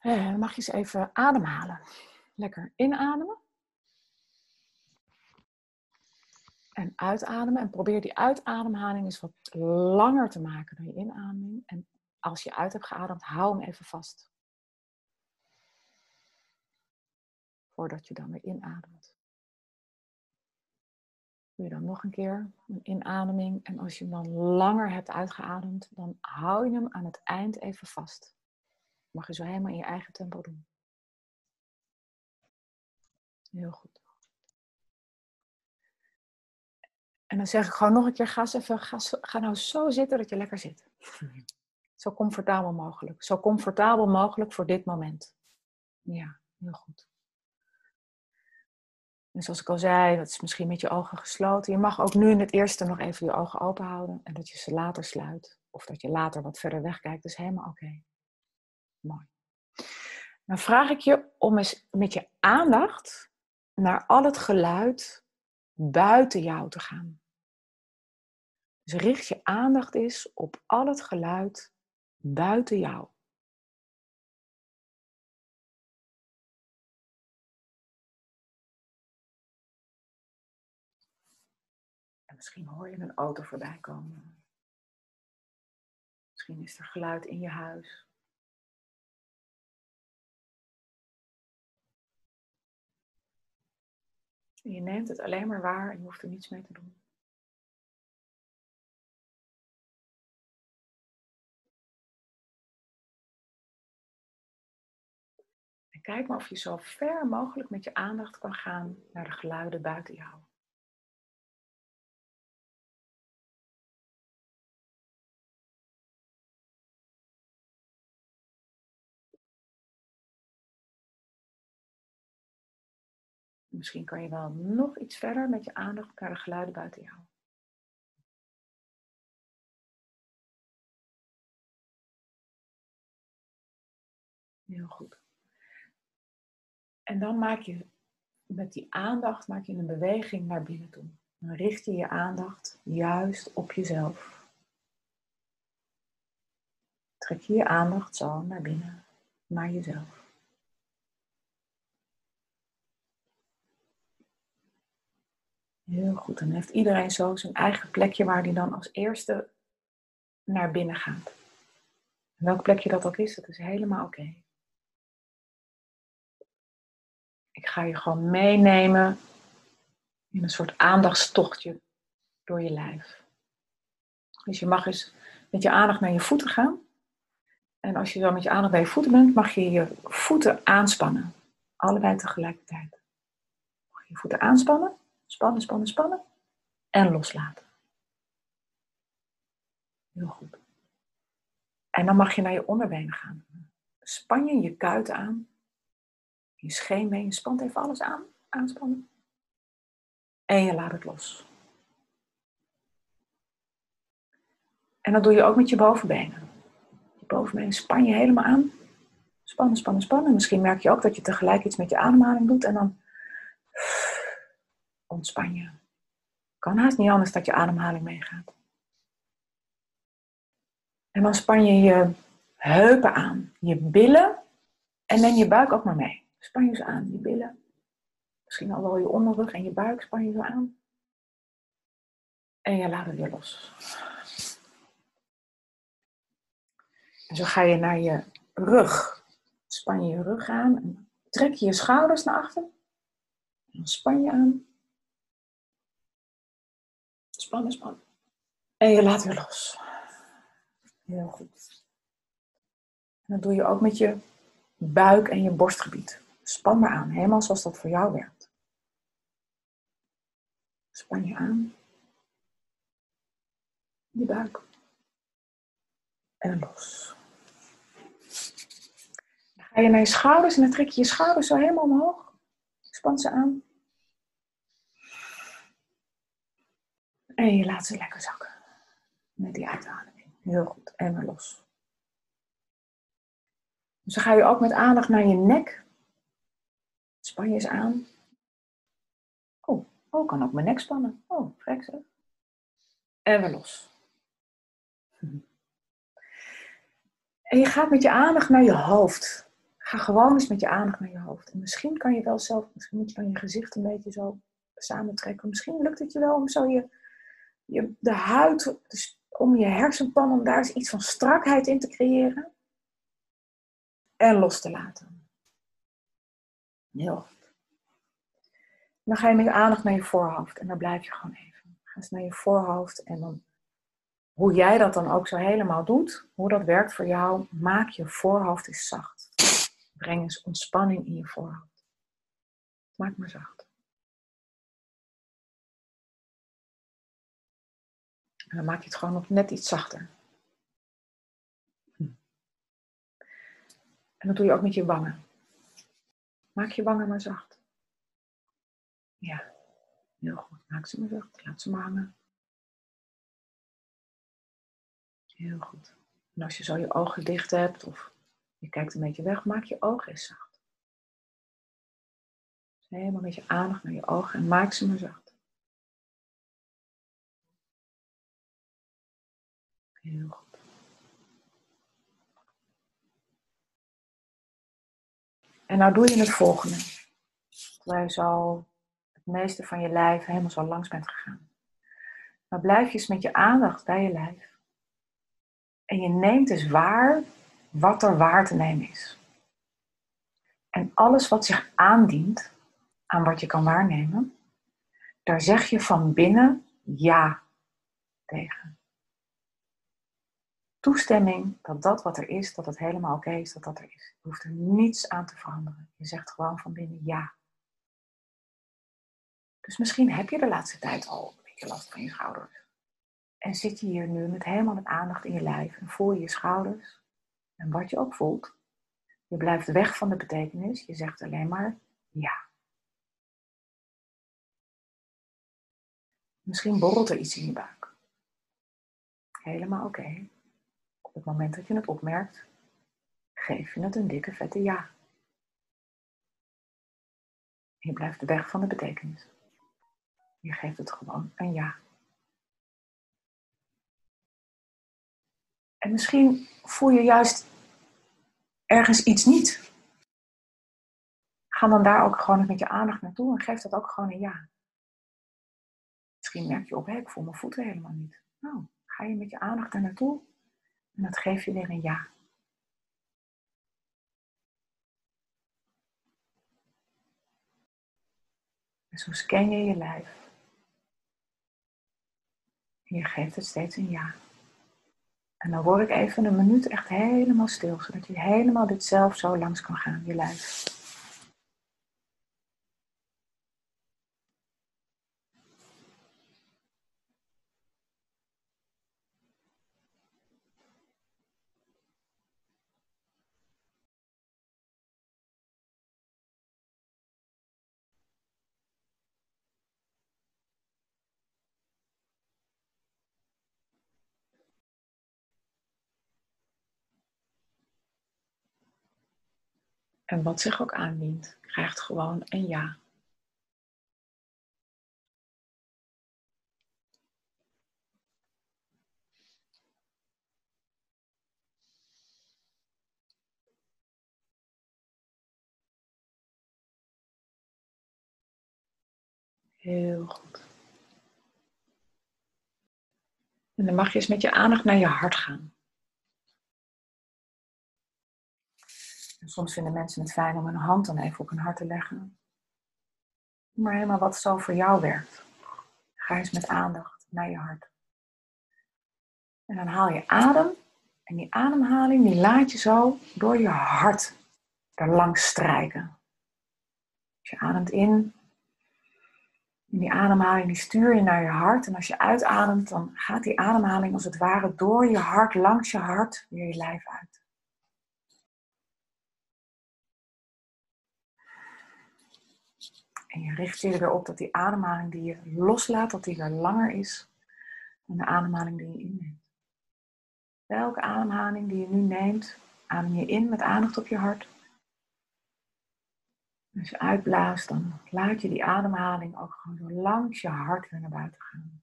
Eh, mag je eens even ademhalen. Lekker inademen. En uitademen. En probeer die uitademhaling eens wat langer te maken dan je inademing. En als je uit hebt geademd, hou hem even vast. Voordat je dan weer inademt. Doe je dan nog een keer een inademing. En als je hem dan langer hebt uitgeademd, dan hou je hem aan het eind even vast. Mag je zo helemaal in je eigen tempo doen. Heel goed. En dan zeg ik gewoon nog een keer, ga, even, ga, ga nou zo zitten dat je lekker zit. Zo comfortabel mogelijk. Zo comfortabel mogelijk voor dit moment. Ja, heel goed. En zoals ik al zei, dat is misschien met je ogen gesloten. Je mag ook nu in het eerste nog even je ogen open houden. En dat je ze later sluit. Of dat je later wat verder wegkijkt. Dat is helemaal oké. Mooi. Dan vraag ik je om eens met je aandacht naar al het geluid buiten jou te gaan. Dus richt je aandacht eens op al het geluid buiten jou. En misschien hoor je een auto voorbij komen. Misschien is er geluid in je huis. Je neemt het alleen maar waar en je hoeft er niets mee te doen. En kijk maar of je zo ver mogelijk met je aandacht kan gaan naar de geluiden buiten jou. Misschien kan je wel nog iets verder met je aandacht naar de geluiden buiten jou. Heel goed. En dan maak je met die aandacht maak je een beweging naar binnen toe. Dan richt je je aandacht juist op jezelf. Trek je je aandacht zo naar binnen, naar jezelf. Heel goed. Dan heeft iedereen zo zijn eigen plekje waar hij dan als eerste naar binnen gaat. welk plekje dat ook is, dat is helemaal oké. Ik ga je gewoon meenemen in een soort aandachtstochtje door je lijf. Dus je mag eens met je aandacht naar je voeten gaan. En als je dan met je aandacht bij je voeten bent, mag je je voeten aanspannen. Allebei tegelijkertijd. Je voeten aanspannen. Spannen, spannen, spannen. En loslaten. Heel goed. En dan mag je naar je onderbenen gaan. Span je je kuiten aan. Je scheenbeen. Je spant even alles aan. Aanspannen. En je laat het los. En dat doe je ook met je bovenbenen. Je bovenbenen span je helemaal aan. Spannen, spannen, spannen. Misschien merk je ook dat je tegelijk iets met je ademhaling doet. En dan ontspan je. Kan haast niet anders dat je ademhaling meegaat. En dan span je je heupen aan, je billen en neem je buik ook maar mee. Span je ze aan, je billen. Misschien al wel je onderrug en je buik span je zo aan. En je laat het weer los. En zo ga je naar je rug. Span je je rug aan. En trek je je schouders naar achter. En dan span je aan. Spannen, spannen. En je laat weer los. Heel goed. En dat doe je ook met je buik en je borstgebied. Span maar aan, helemaal zoals dat voor jou werkt. Span je aan. Je buik. En los. Dan ga je naar je schouders en dan trek je je schouders zo helemaal omhoog. Span ze aan. En je laat ze lekker zakken. Met die uitademing. Heel goed. En weer los. Dus dan ga je ook met aandacht naar je nek. Span je eens aan. Oh, oh, kan ook mijn nek spannen. Oh, vrek zeg. En weer los. En je gaat met je aandacht naar je hoofd. Ga gewoon eens met je aandacht naar je hoofd. En misschien kan je wel zelf, misschien moet je dan je gezicht een beetje zo samentrekken. Misschien lukt het je wel om zo je, je, de huid, dus om je hersenpan, om daar eens iets van strakheid in te creëren. En los te laten. Heel goed. Dan ga je met aandacht naar je voorhoofd en dan blijf je gewoon even. Ga eens naar je voorhoofd en dan, hoe jij dat dan ook zo helemaal doet, hoe dat werkt voor jou, maak je voorhoofd eens zacht. Breng eens ontspanning in je voorhoofd. Maak maar zacht. En dan maak je het gewoon nog net iets zachter. Hm. En dat doe je ook met je wangen. Maak je wangen maar zacht. Ja, heel goed. Maak ze maar zacht. Laat ze maar hangen. Heel goed. En als je zo je ogen dicht hebt of je kijkt een beetje weg, maak je ogen eens zacht. Dus helemaal met je aandacht naar je ogen en maak ze maar zacht. Heel goed. En nou doe je het volgende. Terwijl je zo het meeste van je lijf helemaal zo langs bent gegaan. Maar blijf je eens met je aandacht bij je lijf. En je neemt dus waar wat er waar te nemen is. En alles wat zich aandient aan wat je kan waarnemen, daar zeg je van binnen ja tegen. Toestemming dat dat wat er is, dat het helemaal oké is dat dat er is. Je hoeft er niets aan te veranderen. Je zegt gewoon van binnen ja. Dus misschien heb je de laatste tijd al een beetje last van je schouders. En zit je hier nu met helemaal met aandacht in je lijf en voel je je schouders. En wat je ook voelt, je blijft weg van de betekenis. Je zegt alleen maar ja. Misschien borrelt er iets in je buik. Helemaal oké. Op het moment dat je het opmerkt, geef je het een dikke vette ja. Je blijft weg van de betekenis. Je geeft het gewoon een ja. En misschien voel je juist ergens iets niet. Ga dan daar ook gewoon met je aandacht naartoe en geef dat ook gewoon een ja. Misschien merk je op, hé, ik voel mijn voeten helemaal niet. Nou, ga je met je aandacht daar naartoe en dat geef je weer een ja. En zo scan je je lijf. En je geeft het steeds een ja. En dan word ik even een minuut echt helemaal stil, zodat je helemaal dit zelf zo langs kan gaan, je lijf. En wat zich ook aandient, krijgt gewoon een ja. Heel goed. En dan mag je eens met je aandacht naar je hart gaan. Soms vinden mensen het fijn om een hand dan even op hun hart te leggen. Maar helemaal wat zo voor jou werkt. Ga eens met aandacht naar je hart. En dan haal je adem. En die ademhaling die laat je zo door je hart er langs strijken. Als je ademt in, en die ademhaling die stuur je naar je hart. En als je uitademt, dan gaat die ademhaling als het ware door je hart, langs je hart, weer je lijf uit. En je richt je er weer op dat die ademhaling die je loslaat, dat die weer langer is dan de ademhaling die je inneemt. Welke ademhaling die je nu neemt, adem je in met aandacht op je hart. Als je uitblaast, dan laat je die ademhaling ook gewoon zo langs je hart weer naar buiten gaan.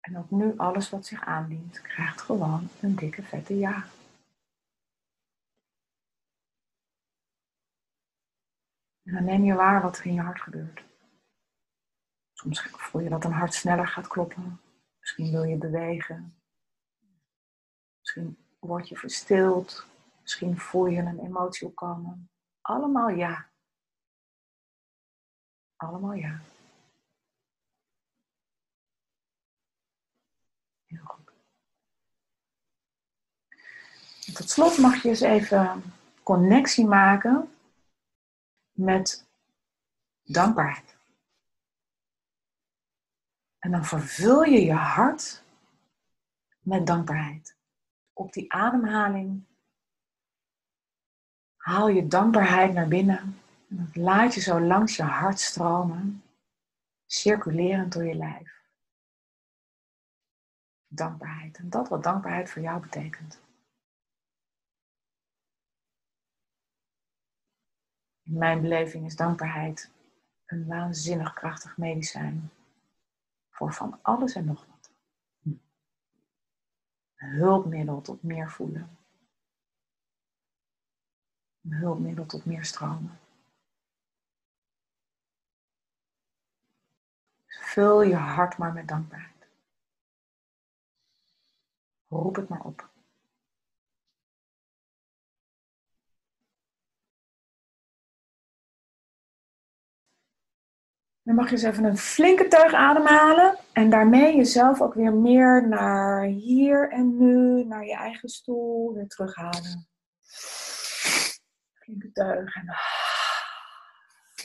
En ook nu alles wat zich aandient, krijgt gewoon een dikke vette ja. En dan neem je waar wat er in je hart gebeurt. Soms voel je dat een hart sneller gaat kloppen. Misschien wil je bewegen. Misschien word je verstild. Misschien voel je een emotie opkomen. Allemaal ja. Allemaal ja. Heel goed. En tot slot mag je eens even connectie maken met dankbaarheid. En dan vervul je je hart met dankbaarheid. Op die ademhaling haal je dankbaarheid naar binnen. En laat je zo langs je hart stromen, circulerend door je lijf. Dankbaarheid. En dat wat dankbaarheid voor jou betekent. In mijn beleving is dankbaarheid een waanzinnig krachtig medicijn voor van alles en nog wat. Een hulpmiddel tot meer voelen. Een hulpmiddel tot meer stromen. Vul je hart maar met dankbaarheid. Roep het maar op. Dan mag je eens even een flinke teug ademhalen en daarmee jezelf ook weer meer naar hier en nu, naar je eigen stoel, weer terughalen. Flinke teug en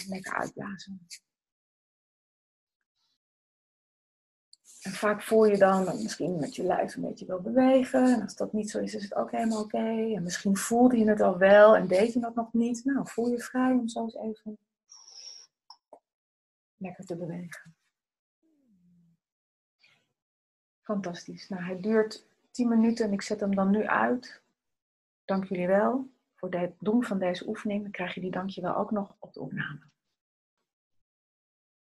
lekker uitblazen. En vaak voel je dan misschien met je lijf een beetje wil bewegen. En als dat niet zo is, is het ook helemaal oké. En misschien voelde je het al wel en deed je dat nog niet. Nou, voel je vrij om zo eens even lekker te bewegen. Fantastisch. Nou, hij duurt 10 minuten en ik zet hem dan nu uit. Dank jullie wel voor het doen van deze oefening. Dan krijg je die dankjewel ook nog op de opname.